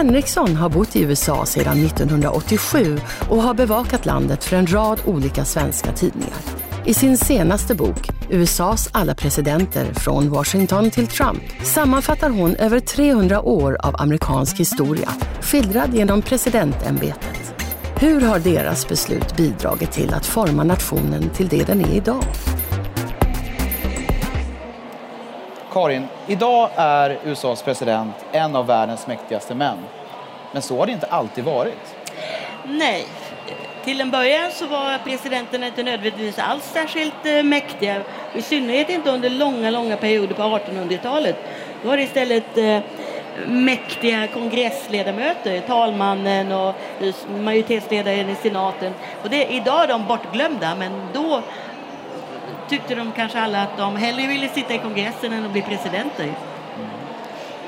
Henriksson har bott i USA sedan 1987 och har bevakat landet för en rad olika svenska tidningar. I sin senaste bok, USAs alla presidenter från Washington till Trump, sammanfattar hon över 300 år av amerikansk historia, skildrad genom presidentämbetet. Hur har deras beslut bidragit till att forma nationen till det den är idag? Karin, idag är USAs president en av världens mäktigaste män. Men så har det inte alltid varit. Nej. Till en början så var presidenterna inte nödvändigtvis alls särskilt eh, mäktiga. I synnerhet inte under långa, långa perioder på 1800-talet. Då var det istället eh, mäktiga kongressledamöter, talmannen och eh, majoritetsledaren i senaten. Och det, idag är de bortglömda, men då tyckte de kanske alla att de hellre ville sitta i kongressen än att bli presidenter.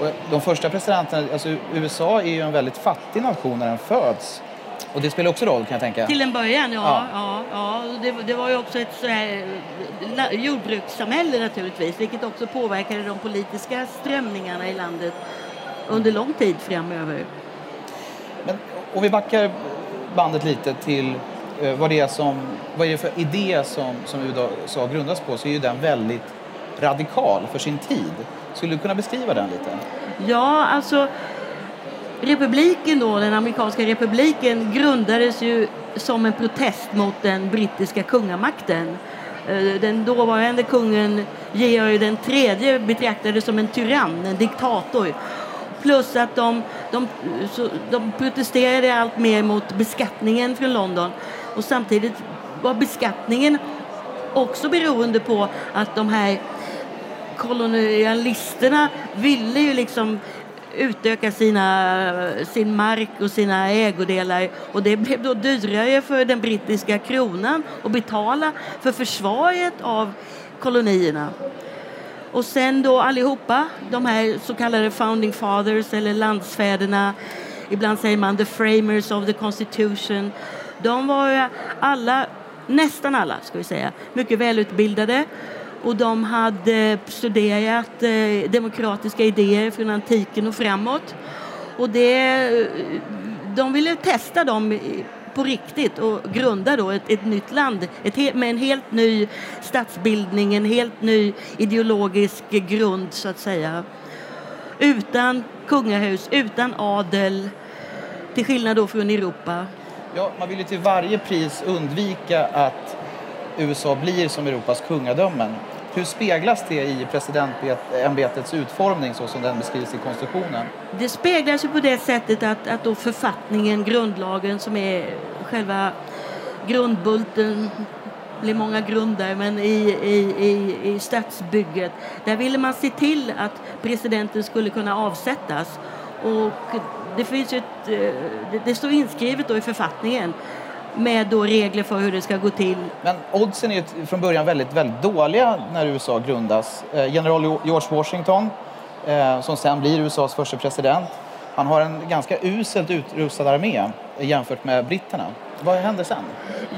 Och de första presidenterna, alltså USA är ju en väldigt fattig nation när den föds. Och det spelar också roll kan jag tänka. Till en början, ja. ja. ja, ja. Det, det, var ju också ett sådär, jordbrukssamhälle naturligtvis, vilket också påverkade de politiska strömningarna i landet under lång tid framöver. Men om vi backar bandet lite till Eh, vad det är som, vad är det för idé som, som USA grundas på så är ju den väldigt radikal för sin tid. Skulle du kunna beskriva den lite? Ja, alltså republiken då, den amerikanska republiken grundades ju som en protest mot den brittiska kungamakten. Eh, den dåvarande kungen Georg den tredje betraktades som en tyrann, en diktator. Plus att de, de, så, de protesterade allt mer mot beskattningen från London. Och samtidigt var beskattningen också beroende på att de här kolonialisterna ville ju liksom utöka sina, sin mark och sina ägodelar och det blev då dyrare för den brittiska kronan att betala för försvaret av kolonierna. Och sen då allihopa, de här så kallade founding fathers eller landsfäderna, ibland säger man the framers of the constitution, de var alla, nästan alla ska vi säga, mycket välutbildade och de hade studerat eh, demokratiska idéer från antiken och framåt. Och det, eh, de ville testa dem på riktigt och grunda då ett, ett nytt land ett, med en helt ny statsbildning, en helt ny ideologisk grund så att säga. Utan kungahus, utan adel, till skillnad då från Europa. Ja, man vill ju till varje pris undvika att USA blir som Europas kungadömen. Hur speglas det i presidentämbetets utformning så som den beskrivs i konstitutionen? Det speglas ju på det sättet att, att då författningen, grundlagen som är själva grundbulten blir många grunder, men i, i, i, i statsbygget. Där ville man se till att presidenten skulle kunna avsättas. Och det, finns ett, eh, det, det står inskrivet då i författningen med då regler för hur det ska gå till. Men oddsen är från början väldigt, väldigt dåliga när USA grundas. Eh, general George Washington, eh, som sen blir USAs första president, han har en ganska uselt utrustad armé jämfört med britterna. Vad händer sen?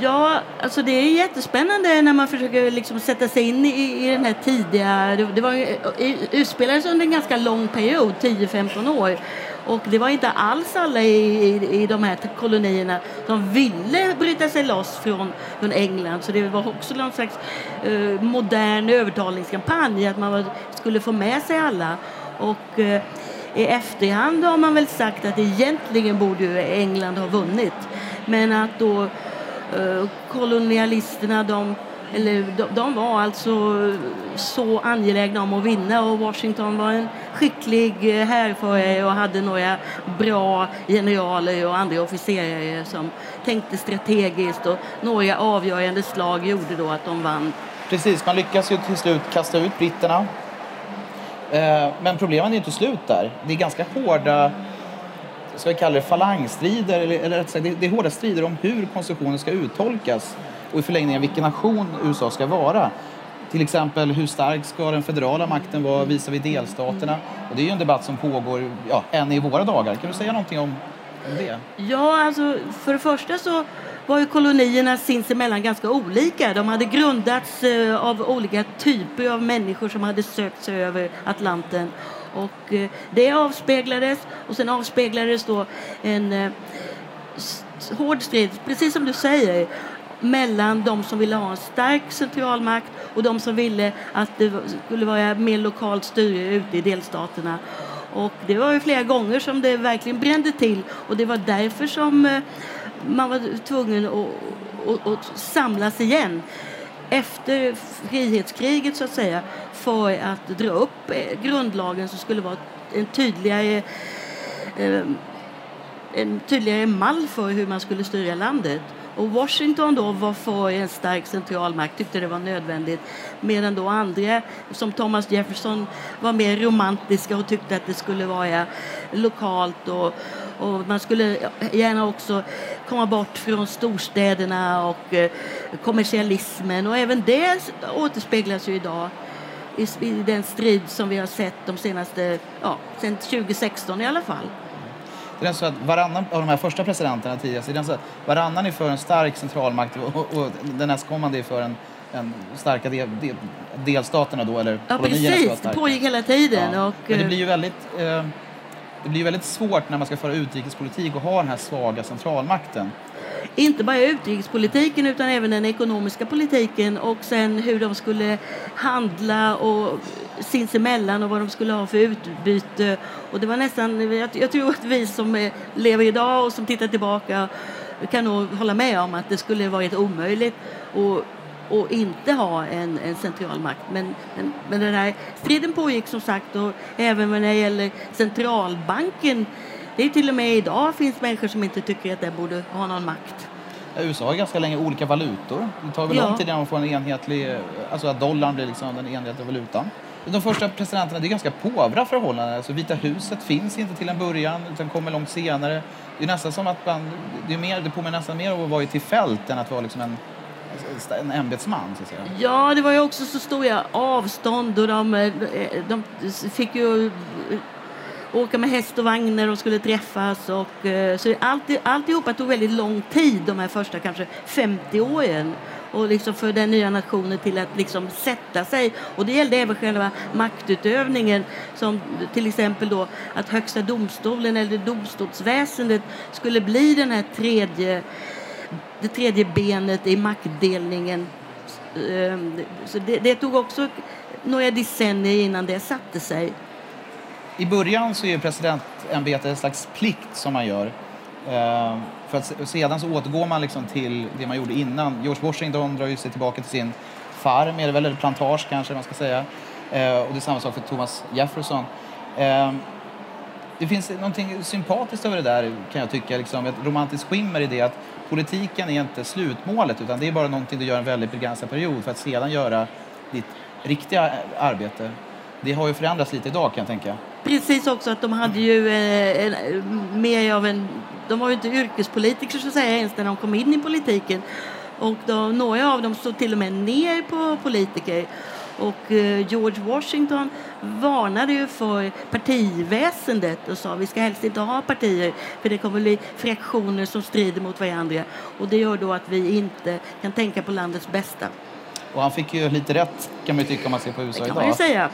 Ja, alltså det är jättespännande när man försöker liksom sätta sig in i, i den här tidiga... Det, det var, utspelades under en ganska lång period, 10-15 år. Och det var inte alls alla i, i, i de här kolonierna som ville bryta sig loss från, från England. Så det var också någon slags eh, modern övertalningskampanj att man var, skulle få med sig alla. Och eh, i efterhand har man väl sagt att egentligen borde England ha vunnit. Men att då eh, kolonialisterna de eller de, de, var alltså så angelägna om att vinna och Washington var en skicklig eh, härförare och hade några bra generaler och andra officerare som tänkte strategiskt och några avgörande slag gjorde då att de vann. Precis, man lyckas ju till slut kasta ut britterna. Eh, men problemen är inte slut där. Det är ganska hårda ska vi kalla det falangstrider, eller, eller rätt sagt, det, det är hårda strider om hur konstitutionen ska uttolkas och i förlängningen vilken nation USA ska vara. Till exempel hur stark ska den federala makten vara visavi delstaterna? Och det är ju en debatt som pågår ja, än i våra dagar. Kan du säga någonting om, om det? Ja, alltså för det första så var ju kolonierna sinsemellan ganska olika. De hade grundats eh, av olika typer av människor som hade sökt sig över Atlanten. Och eh, det avspeglades och sen avspeglades då en eh, hård strid, precis som du säger, mellan de som ville ha en stark centralmakt och de som ville att det skulle vara mer lokalt styre ute i delstaterna. Och det var ju flera gånger som det verkligen brände till och det var därför som eh, man var tvungen att, att, att samlas igen efter frihetskriget så att säga för att dra upp eh, grundlagen som skulle vara en tydligare eh, en tydligare mall för hur man skulle styra landet. Och Washington då var för en stark centralmakt, tyckte det var nödvändigt. Medan då andra, som Thomas Jefferson, var mer romantiska och tyckte att det skulle vara lokalt och, och man skulle gärna också komma bort från storstäderna och eh, kommersialismen. Och även det återspeglas ju idag i, i den strid som vi har sett de senaste, ja, sen 2016 i alla fall. Det är så att varannan av de här första presidenterna tidigare, det är så att varannan är för en stark centralmakt och, och den nästkommande är för en, en starka del, del, delstaterna då, eller Ja, precis. Det pågick hela tiden. Ja. Och, Men det blir ju väldigt, eh, det blir väldigt svårt när man ska föra utrikespolitik och ha den här svaga centralmakten. Inte bara utrikespolitiken utan även den ekonomiska politiken och sen hur de skulle handla och sinsemellan och vad de skulle ha för utbyte. Och det var nästan, jag, jag tror att vi som lever idag och som tittar tillbaka kan nog hålla med om att det skulle varit omöjligt och, och inte ha en, en central makt. Men, men, men den här striden pågick som sagt och även när det gäller centralbanken det är till och med idag finns människor som inte tycker att den borde ha någon makt. USA har ganska länge olika valutor. Det tar väl ja. lång tid innan man får en enhetlig, alltså att dollarn blir liksom den enhetliga valutan. De första presidenterna, det är ganska påvra förhållanden. Alltså Vita huset finns inte till en början, utan kommer långt senare. Det är nästan som att man, det, är mer, det påminner nästan mer om att vara i fält än att vara liksom en en ämbetsman, så att säga. Ja, det var ju också så stora avstånd och de, eh, de fick ju åka med häst och vagn när de skulle träffas. Och, eh, så allt, alltihopa tog väldigt lång tid, de här första kanske 50 åren och liksom för den nya nationen till att liksom sätta sig. Och det gällde även själva maktutövningen som till exempel då att högsta domstolen eller domstolsväsendet skulle bli den här tredje, det tredje benet i maktdelningen. Eh, så det, det tog också några decennier innan det satte sig i början så är presidentämbetet en slags plikt som man gör. Eh, för att sedan så återgår man liksom till det man gjorde innan. George Washington drar ju sig tillbaka till sin farm, är det väl, eller plantage kanske man ska säga. Eh, och det är samma sak för Thomas Jefferson. Eh, det finns någonting sympatiskt över det där kan jag tycka, liksom, ett romantiskt skimmer i det att politiken är inte slutmålet utan det är bara någonting du gör en väldigt begränsad period för att sedan göra ditt riktiga arbete. Det har ju förändrats lite idag kan jag tänka. Precis också att de hade ju eh, en, mer av en... De var ju inte yrkespolitiker så att säga ens när de kom in i politiken. Och då, några av dem stod till och med ner på politiker. Och eh, George Washington varnade ju för partiväsendet och sa vi ska helst inte ha partier för det kommer bli fraktioner som strider mot varandra. Och det gör då att vi inte kan tänka på landets bästa. Och han fick ju lite rätt kan man ju tycka om man ser på USA det kan idag. Man ju säga.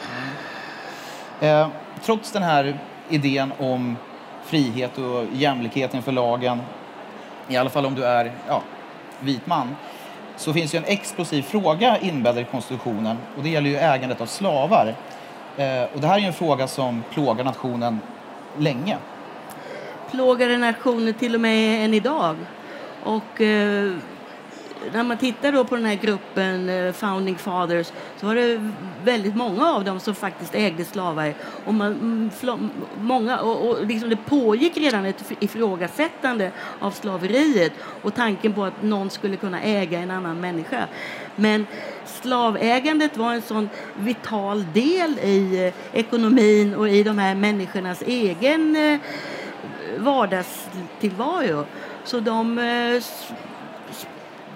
Mm. Eh, trots den här idén om frihet och jämlikhet inför lagen, i alla fall om du är ja, vit man, så finns ju en explosiv fråga inbäddad i konstitutionen och det gäller ju ägandet av slavar. Eh, och det här är ju en fråga som plågar nationen länge. Plågar nationen till och med än idag. Och eh, när man tittar då på den här gruppen eh, Founding Fathers så var det väldigt många av dem som faktiskt ägde slavar. Och, man, mm, många, och, och liksom det pågick redan ett ifrågasättande av slaveriet och tanken på att någon skulle kunna äga en annan människa. Men slavägandet var en sån vital del i eh, ekonomin och i de här människornas egen eh, vardagstillvaro. Så de,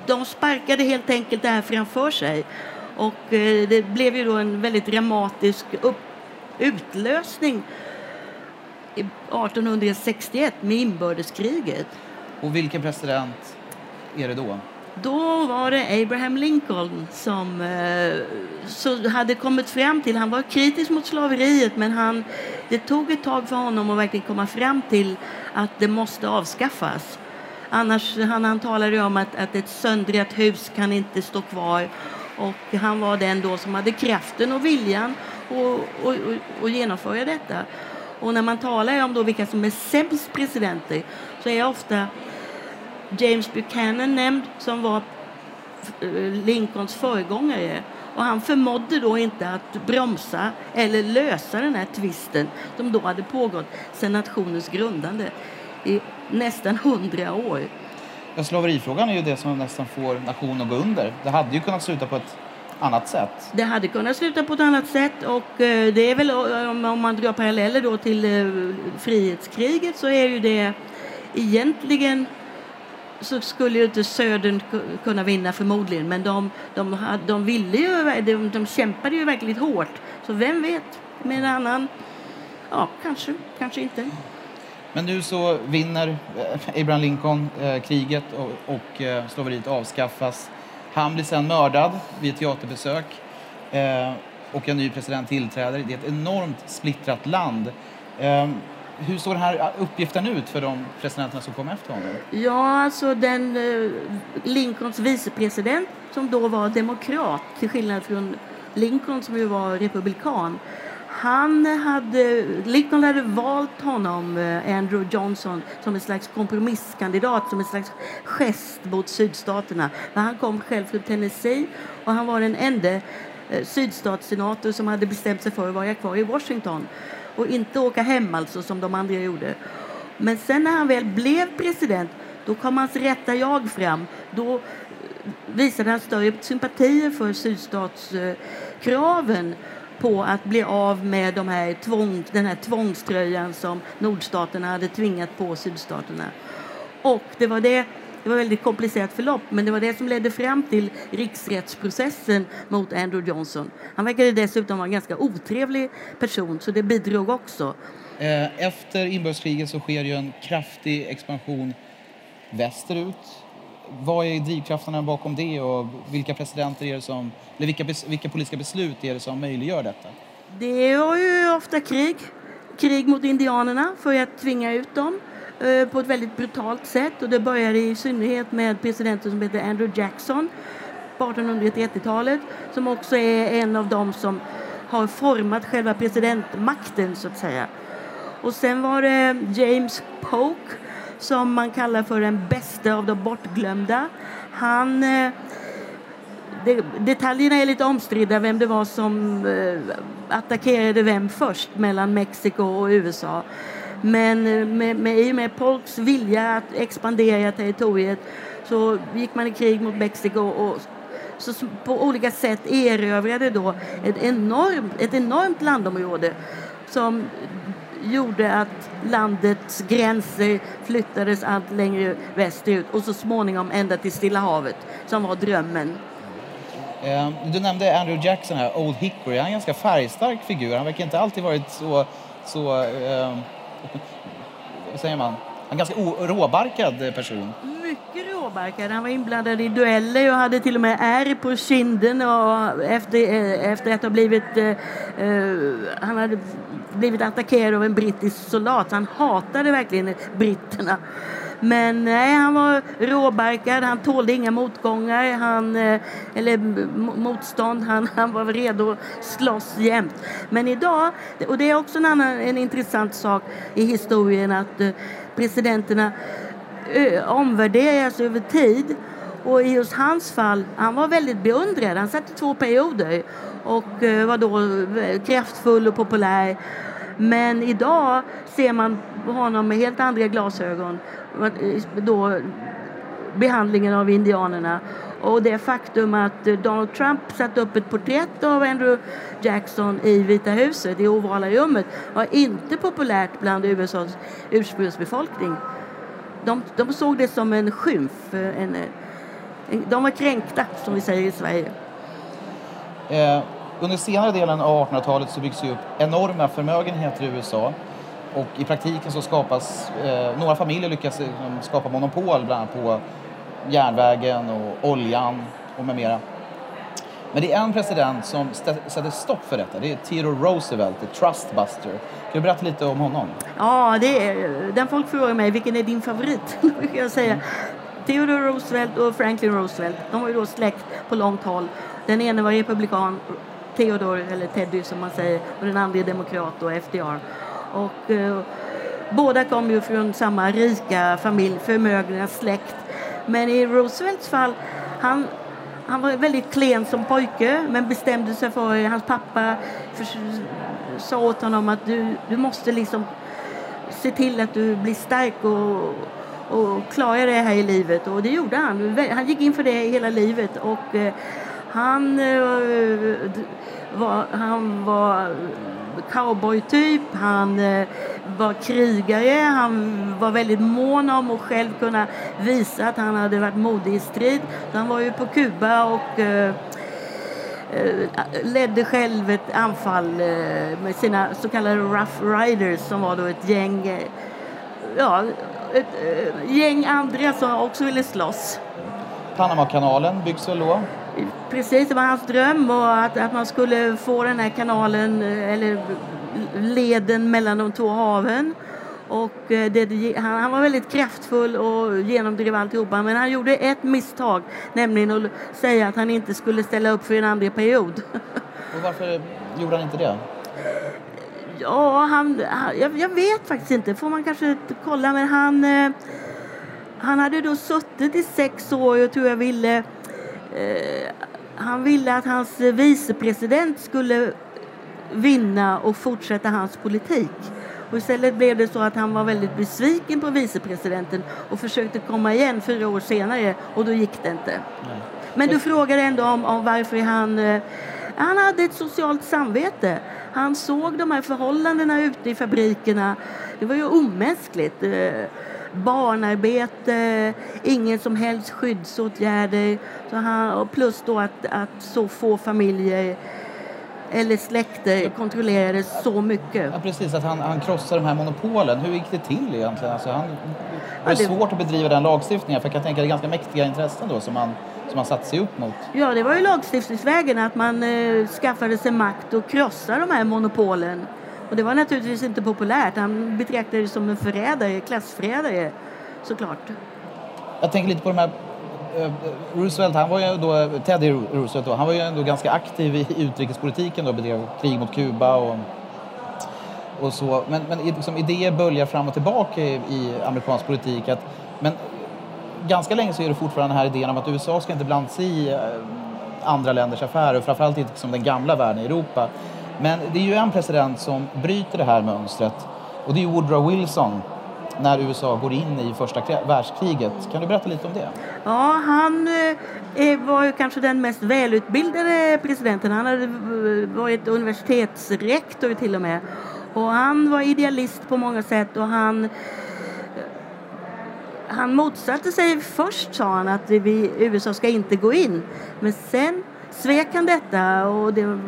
de sparkade helt enkelt det här framför sig. Och eh, det blev ju då en väldigt dramatisk upp, utlösning 1861 med inbördeskriget. Och vilken president är det då? Då var det Abraham Lincoln som eh, så hade kommit fram till, han var kritisk mot slaveriet men han, det tog ett tag för honom att verkligen komma fram till att det måste avskaffas. Annars, han, han talade om att, att ett söndrat hus kan inte stå kvar och han var den då som hade kraften och viljan att genomföra detta. Och när man talar om då vilka som är sämst presidenter så är ofta James Buchanan nämnd som var eh, Lincolns föregångare. Och han förmådde då inte att bromsa eller lösa den här tvisten som då hade pågått sedan nationens grundande i nästan hundra år. Ja, sklaverifrågan är ju det som nästan får nationen att gå under. Det hade ju kunnat sluta på ett annat sätt. Det hade kunnat sluta på ett annat sätt och eh, det är väl om man drar paralleller då till eh, frihetskriget så är ju det egentligen så skulle ju inte Södern kunna vinna förmodligen men de, de, de, ville ju, de, de kämpade ju verkligt hårt. Så vem vet, med en annan, ja kanske, kanske inte. Men nu så vinner eh, Abraham Lincoln eh, kriget och, och eh, slaveriet avskaffas. Han blir sen mördad vid ett teaterbesök eh, och en ny president tillträder. Det är ett enormt splittrat land. Eh, hur såg den här eh, uppgiften ut för de presidenterna som kom efter honom? Ja, alltså den eh, Lincolns vicepresident som då var demokrat till skillnad från Lincoln som ju var republikan. Han hade, Lincoln hade valt honom, eh, Andrew Johnson, som en slags kompromisskandidat, som en slags gest mot sydstaterna. han kom själv från Tennessee och han var den enda eh, sydstatssenator som hade bestämt sig för att vara kvar i Washington och inte åka hem alltså som de andra gjorde. Men sen när han väl blev president då kom hans rätta jag fram. Då eh, visade han större sympatier för sydstatskraven på att bli av med de här tvång, den här tvångströjan som nordstaterna hade tvingat på sydstaterna. Och det var det det var ett väldigt komplicerat förlopp, men det var det som ledde fram till riksrättsprocessen mot Andrew Johnson. Han verkade dessutom vara en ganska otrevlig person, så det bidrog också. Eh, efter inbördeskriget så sker ju en kraftig expansion västerut. Vad är drivkrafterna bakom det och vilka presidenter är det som, eller vilka, vilka politiska beslut är det som möjliggör detta? Det var ju ofta krig. Krig mot indianerna för att tvinga ut dem. Eh, på ett väldigt brutalt sätt. Och det började i synnerhet med presidenten som heter Andrew Jackson på 1830-talet som också är en av dem som har format själva presidentmakten så att säga. Och sen var det James Polk som man kallar för den bästa av de bortglömda. Han eh, det, detaljerna är lite omstridda, vem det var som eh, attackerade vem först mellan Mexiko och USA. Men eh, med, med, i och med Polks vilja att expandera territoriet så gick man i krig mot Mexiko och så på olika sätt erövrade då ett enormt, ett enormt landområde som gjorde att landets gränser flyttades allt längre västerut och så småningom ända till Stilla havet som var drömmen. Eh, du nämnde Andrew Jackson här, Old Hickory. Han är en ganska färgstark figur. Han verkar inte alltid varit så, så eh, vad säger man, en ganska råbarkad person. Mycket. Han var inblandad i dueller och hade till och med ärr på kinden och efter, eh, efter att ha blivit, eh, eh, han hade blivit attackerad av en brittisk soldat. Han hatade verkligen britterna. Men nej, han var råbarkad, han tålde inga motgångar, han, eh, eller motstånd. Han, han var redo att slåss jämt. Men idag, och det är också en, annan, en intressant sak i historien att presidenterna omvärderas över tid. Och i just hans fall, han var väldigt beundrad. Han satt i två perioder och var då kraftfull och populär. Men idag ser man honom med helt andra glasögon. Då behandlingen av indianerna. Och det faktum att Donald Trump satte upp ett porträtt av Andrew Jackson i Vita huset, i ovala rummet, var inte populärt bland USAs ursprungsbefolkning. De, de såg det som en skymf. En, en, de var kränkta, som vi säger i Sverige. Eh, under senare delen av 1800-talet så byggs det upp enorma förmögenheter i USA. Och i praktiken så skapas, eh, några familjer lyckas eh, skapa monopol bland annat på järnvägen och oljan och med mera. Men det är en president som sätter stopp för detta. Det är Theodore Roosevelt, the trustbuster. Kan du berätta lite om honom? Ja, det är, den folk frågar mig, vilken är din favorit? jag säga. Theodore Roosevelt och Franklin Roosevelt, de var ju då släkt på långt håll. Den ene var republikan, Theodore, eller Teddy som man säger, och den andra är demokrat och FDR. Och, eh, båda kom ju från samma rika familj, förmögna släkt. Men i Roosevelts fall, han, han var väldigt klen som pojke men bestämde sig för, hans pappa för, sa åt honom att du, du måste liksom se till att du blir stark och, och klarar det här i livet. Och det gjorde han. Han gick in för det hela livet. Och eh, han, eh, var, han var cowboytyp, han eh, var krigare, han var väldigt mån om att själv kunna visa att han hade varit modig i strid. Han var ju på Kuba och eh, eh ledde själv ett anfall eh, med sina så kallade Rough Riders som var då ett gäng eh, ja, ett gäng andra som också ville slåss. Panamakanalen byggs väl då? Precis, det var hans dröm och att, att man skulle få den här kanalen eller leden mellan de två haven. Och eh, det, han, han, var väldigt kraftfull och genomdrev alltihopa men han gjorde ett misstag nämligen att säga att han inte skulle ställa upp för en andra period. Och varför gjorde han inte det? Ja, han, jag, jag, vet faktiskt inte. får man kanske kolla. Men han, eh, han hade då suttit i sex år och tror jag ville Eh, han ville att hans vicepresident skulle vinna och fortsätta hans politik. Och istället blev det så att han var väldigt besviken på vicepresidenten och försökte komma igen fyra år senare och då gick det inte. Nej. Men du frågade ändå om, om varför han... Eh, han hade ett socialt samvete. Han såg de här förhållandena ute i fabrikerna. Det var ju omänskligt. Eh, barnarbete, ingen som helst skyddsåtgärder. Så han, plus då att, att så få familjer eller släkter kontrollerade så mycket. Ja, precis, att han, han krossade de här monopolen. Hur gick det till egentligen? Alltså han, det är svårt att bedriva den lagstiftningen för jag kan tänka det är ganska mäktiga intressen då som man, som man satt sig upp mot. Ja, det var ju lagstiftningsvägen att man eh, skaffade sig makt och krossade de här monopolen. Och det var naturligtvis inte populärt. Han betraktades som en förrädare, klassförrädare såklart. Jag tänker lite på de här eh, Roosevelt, han var ju då, Teddy Roosevelt då, han var ju ändå ganska aktiv i utrikespolitiken då, bedrev krig mot Kuba och, och så. Men, men liksom, idéer böljar fram och tillbaka i, i amerikansk politik. Att, men ganska länge så är det fortfarande den här idén om att USA ska inte blanda sig i eh, andra länders affärer, framförallt inte som den gamla världen i Europa. Men det är ju en president som bryter det här mönstret och det är Woodrow Wilson när USA går in i första världskriget. Kan du berätta lite om det? Ja, han eh, eh, var ju kanske den mest välutbildade presidenten. Han hade eh, varit universitetsrektor till och med. Och han var idealist på många sätt och han han motsatte sig först sa han att vi, USA ska inte gå in. Men sen svek han detta och det,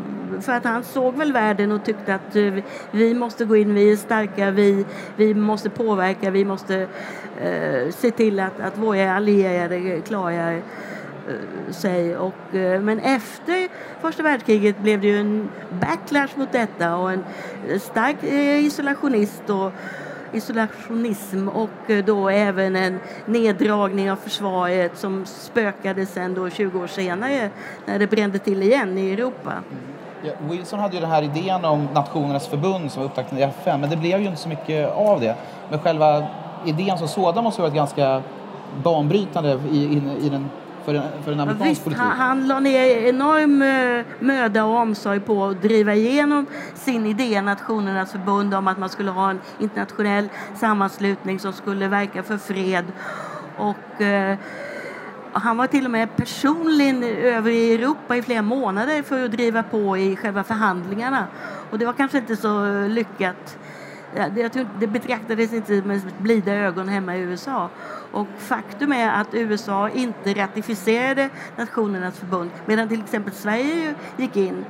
för att han såg väl världen och tyckte att eh, vi måste gå in, vi är starka, vi, vi måste påverka, vi måste eh, se till att, att våra allierade klarar eh, sig. Och, eh, men efter första världskriget blev det ju en backlash mot detta och en stark isolationist och isolationism och eh, då även en neddragning av försvaret som spökade sen då 20 år senare när det brände till igen i Europa. Ja, Wilson hade ju den här idén om Nationernas förbund som var upptakten i FN men det blev ju inte så mycket av det. Men själva idén som sådan måste ha varit ganska banbrytande i, i, i den för en, för en amerikansk Visst, politik? Han, han la ner enorm eh, möda och omsorg på att driva igenom sin idé, Nationernas förbund, om att man skulle ha en internationell sammanslutning som skulle verka för fred. Och, eh, han var till och med personligen över i Europa i flera månader för att driva på i själva förhandlingarna. Och det var kanske inte så lyckat. Det, det betraktades inte med blida ögon hemma i USA. Och faktum är att USA inte ratificerade Nationernas förbund medan till exempel Sverige gick in.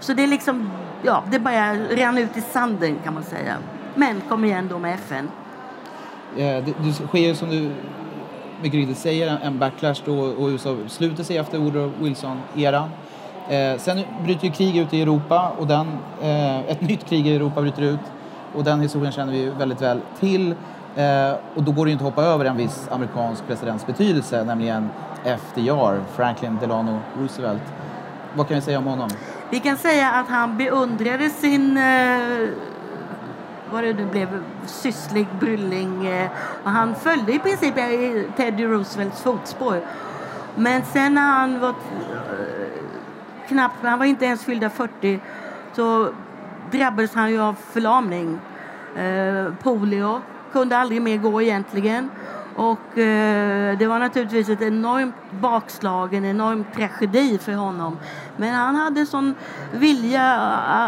Så det är liksom, ja, det bara rann ut i sanden kan man säga. Men kom igen då med FN. Det, det sker som du mycket riktigt säger en backlash då och USA sluter sig efter Woodrow Wilson-eran. Eh, sen bryter ju krig ut i Europa och den, eh, ett nytt krig i Europa bryter ut och den historien känner vi väldigt väl till. Eh, och då går det ju inte att hoppa över en viss amerikansk presidents betydelse, nämligen FDR, Franklin Delano Roosevelt. Vad kan vi säga om honom? Vi kan säga att han beundrade sin eh, vad det nu blev, sysslig brylling. Eh, och han följde i princip i Teddy Roosevelts fotspår. Men sen när han var eh, knappt, han var inte ens fyllda 40, så drabbades han ju av förlamning. Eh, polio, kunde aldrig mer gå egentligen. Och eh, det var naturligtvis ett enormt bakslag, en enorm tragedi för honom. Men han hade sån vilja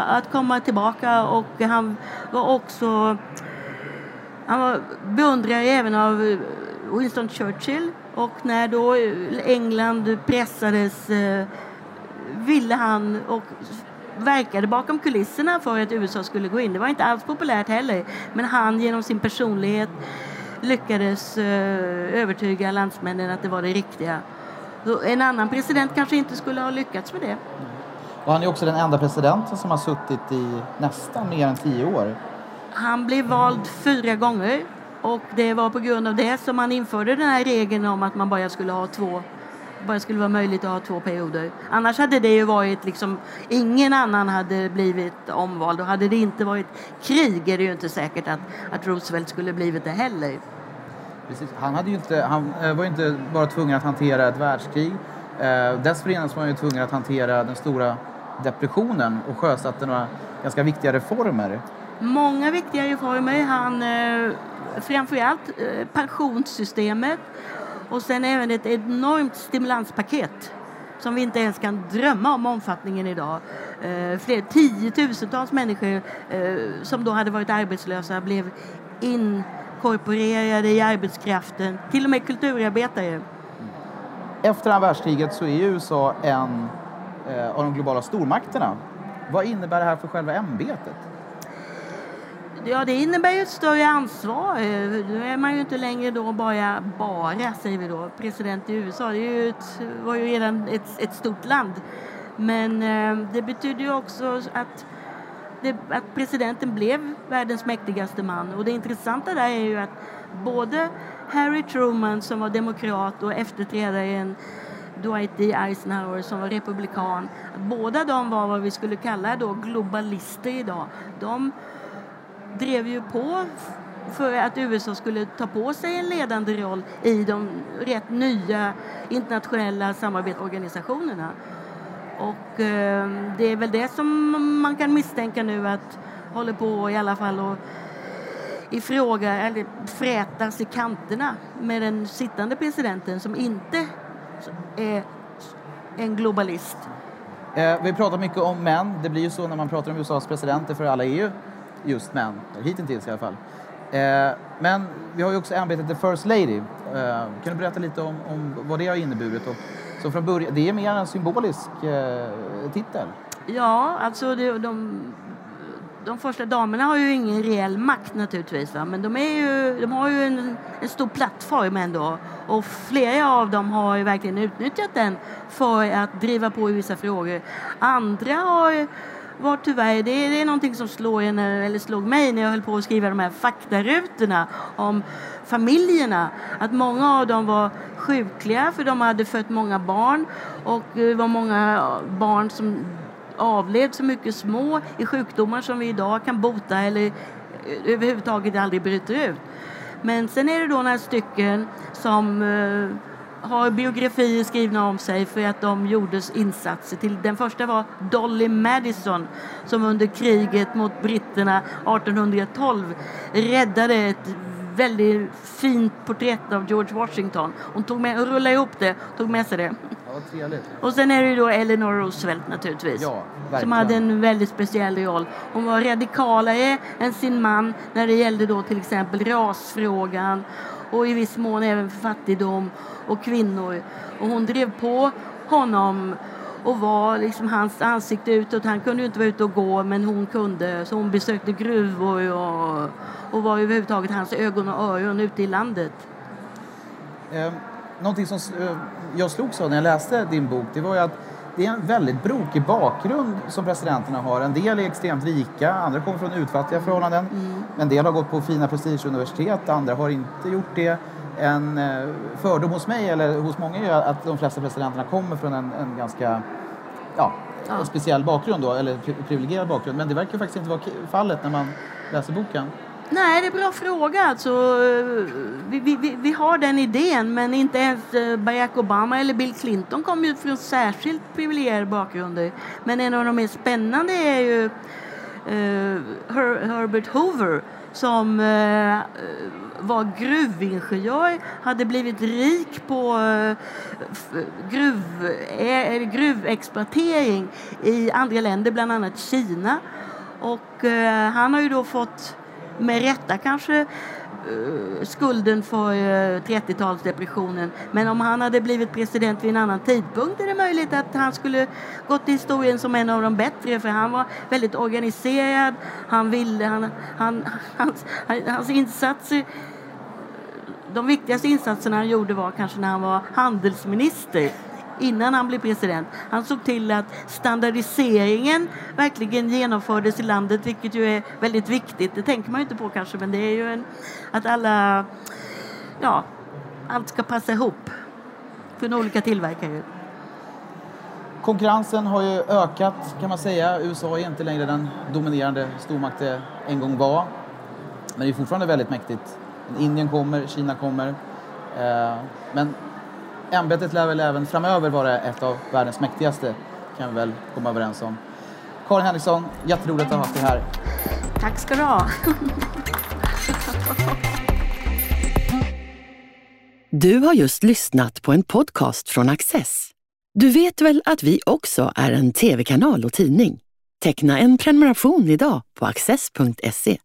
att komma tillbaka och han var också han var beundrare även av Winston Churchill och när då England pressades eh, ville han och verkade bakom kulisserna för att USA skulle gå in. Det var inte alls populärt heller, men han genom sin personlighet lyckades eh, övertyga landsmännen att det var det riktiga. En annan president kanske inte skulle ha lyckats med det. Och han är också den enda presidenten som har suttit i nästan mer än tio år. Han blev vald fyra gånger och det var på grund av det som man införde den här regeln om att man bara skulle ha två bara skulle vara möjligt att ha två perioder. Annars hade det ju varit liksom, ingen annan hade blivit omvald och hade det inte varit krig är det ju inte säkert att, att Roosevelt skulle blivit det heller. Precis. Han, hade ju inte, han eh, var ju inte bara tvungen att hantera ett världskrig. Eh, dessförinnan var han ju tvungen att hantera den stora depressionen och sjösatte några ganska viktiga reformer. Många viktiga reformer. Han, eh, framförallt eh, pensionssystemet och sen även ett enormt stimulanspaket som vi inte ens kan drömma om omfattningen idag. Eh, fler, tiotusentals människor eh, som då hade varit arbetslösa blev inkorporerade i arbetskraften, till och med kulturarbetare. Efter andra världskriget så är USA en eh, av de globala stormakterna. Vad innebär det här för själva ämbetet? Ja, det innebär ju ett större ansvar. Nu är man ju inte längre då bara, bara säger vi då, president i USA. Det är ju ett, var ju redan ett, ett stort land. Men eh, det betyder ju också att, det, att presidenten blev världens mäktigaste man. Och det intressanta där är ju att både Harry Truman som var demokrat och efterträdaren Dwight D. Eisenhower som var republikan. Båda de var vad vi skulle kalla då globalister idag. De drev ju på för att USA skulle ta på sig en ledande roll i de rätt nya internationella samarbetsorganisationerna. Och eh, det är väl det som man kan misstänka nu att håller på i alla fall och ifråga, eller frätas i kanterna med den sittande presidenten som inte är en globalist. Eh, vi pratar mycket om män. Det blir ju så när man pratar om USAs presidenter för alla EU just män, hittills i alla fall. Eh, men vi har ju också ämbetet The First Lady. Eh, kan du berätta lite om, om vad det har inneburit? Och, så från början, det är mer en symbolisk eh, titel. Ja, alltså det, de, de första damerna har ju ingen reell makt naturligtvis. Va? Men de, är ju, de har ju en, en stor plattform ändå. Och flera av dem har ju verkligen utnyttjat den för att driva på i vissa frågor. Andra har var tyvärr, det är, det är någonting som slår en, eller slog mig när jag höll på att skriva de här faktarutorna om familjerna. Att många av dem var sjukliga för de hade fött många barn och eh, det var många barn som avled så mycket små i sjukdomar som vi idag kan bota eller eh, överhuvudtaget aldrig bryter ut. Men sen är det då några stycken som eh, har biografier skrivna om sig för att de gjorde insatser. Till, den första var Dolly Madison som under kriget mot britterna 1812 räddade ett väldigt fint porträtt av George Washington. Hon tog med, rullade ihop det tog med sig det. Ja. Och sen är det då Eleanor Roosevelt naturligtvis. Ja, som hade en väldigt speciell roll. Hon var radikalare än sin man när det gällde då till exempel rasfrågan och i viss mån även för fattigdom och kvinnor. Och hon drev på honom och var liksom hans ansikte utåt. Han kunde ju inte vara ute och gå men hon kunde. Så hon besökte gruvor och, och var överhuvudtaget hans ögon och öron ute i landet. Eh, någonting som eh, jag slogs av när jag läste din bok det var ju att det är en väldigt brokig bakgrund som presidenterna har. En del är extremt rika, andra kommer från utfattiga förhållanden. Mm. En del har gått på fina prestigeuniversitet, andra har inte gjort det. En eh, fördom hos mig, eller hos många, är att de flesta presidenterna kommer från en, en ganska ja, Ja. speciell bakgrund då, eller pri- privilegierad bakgrund. Men det verkar faktiskt inte vara fallet när man läser boken. Nej, det är en bra fråga. Alltså, eh, vi, vi, vi- vi har den idén, men inte ens eh, Barack Obama eller Bill Clinton kommer ju från särskilt privilegierade bakgrunder. Men en av de mer spännande är ju uh, Her, Herbert Hoover som uh, var gruvingenjör, hade blivit rik på gruv, gruvexploatering i andra länder, bland annat Kina. Och uh, han har ju då fått, med rätta kanske, eh, skulden för eh, 30-talsdepressionen. Men om han hade blivit president vid en annan tidpunkt är det möjligt att han skulle gått till historien som en av de bättre för han var väldigt organiserad. Han ville, han, han, hans, hans insatser de viktigaste insatserna han gjorde var kanske när han var handelsminister innan han blev president. Han såg till att standardiseringen verkligen genomfördes i landet, vilket ju är väldigt viktigt. Det tänker man ju inte på kanske, men det är ju en, att alla, ja, allt ska passa ihop från olika tillverkare. Konkurrensen har ju ökat kan man säga. USA är inte längre den dominerande stormakt det en gång var. Men det är fortfarande väldigt mäktigt. Indien kommer, Kina kommer. Eh, men ämbetet lär väl även framöver vara ett av världens mäktigaste, kan vi väl komma överens om. Karin Henriksson, jätteroligt att ha haft dig här. Tack ska du ha. Du har just lyssnat på en podcast från Access. Du vet väl att vi också är en tv-kanal och tidning? Teckna en prenumeration idag på access.se.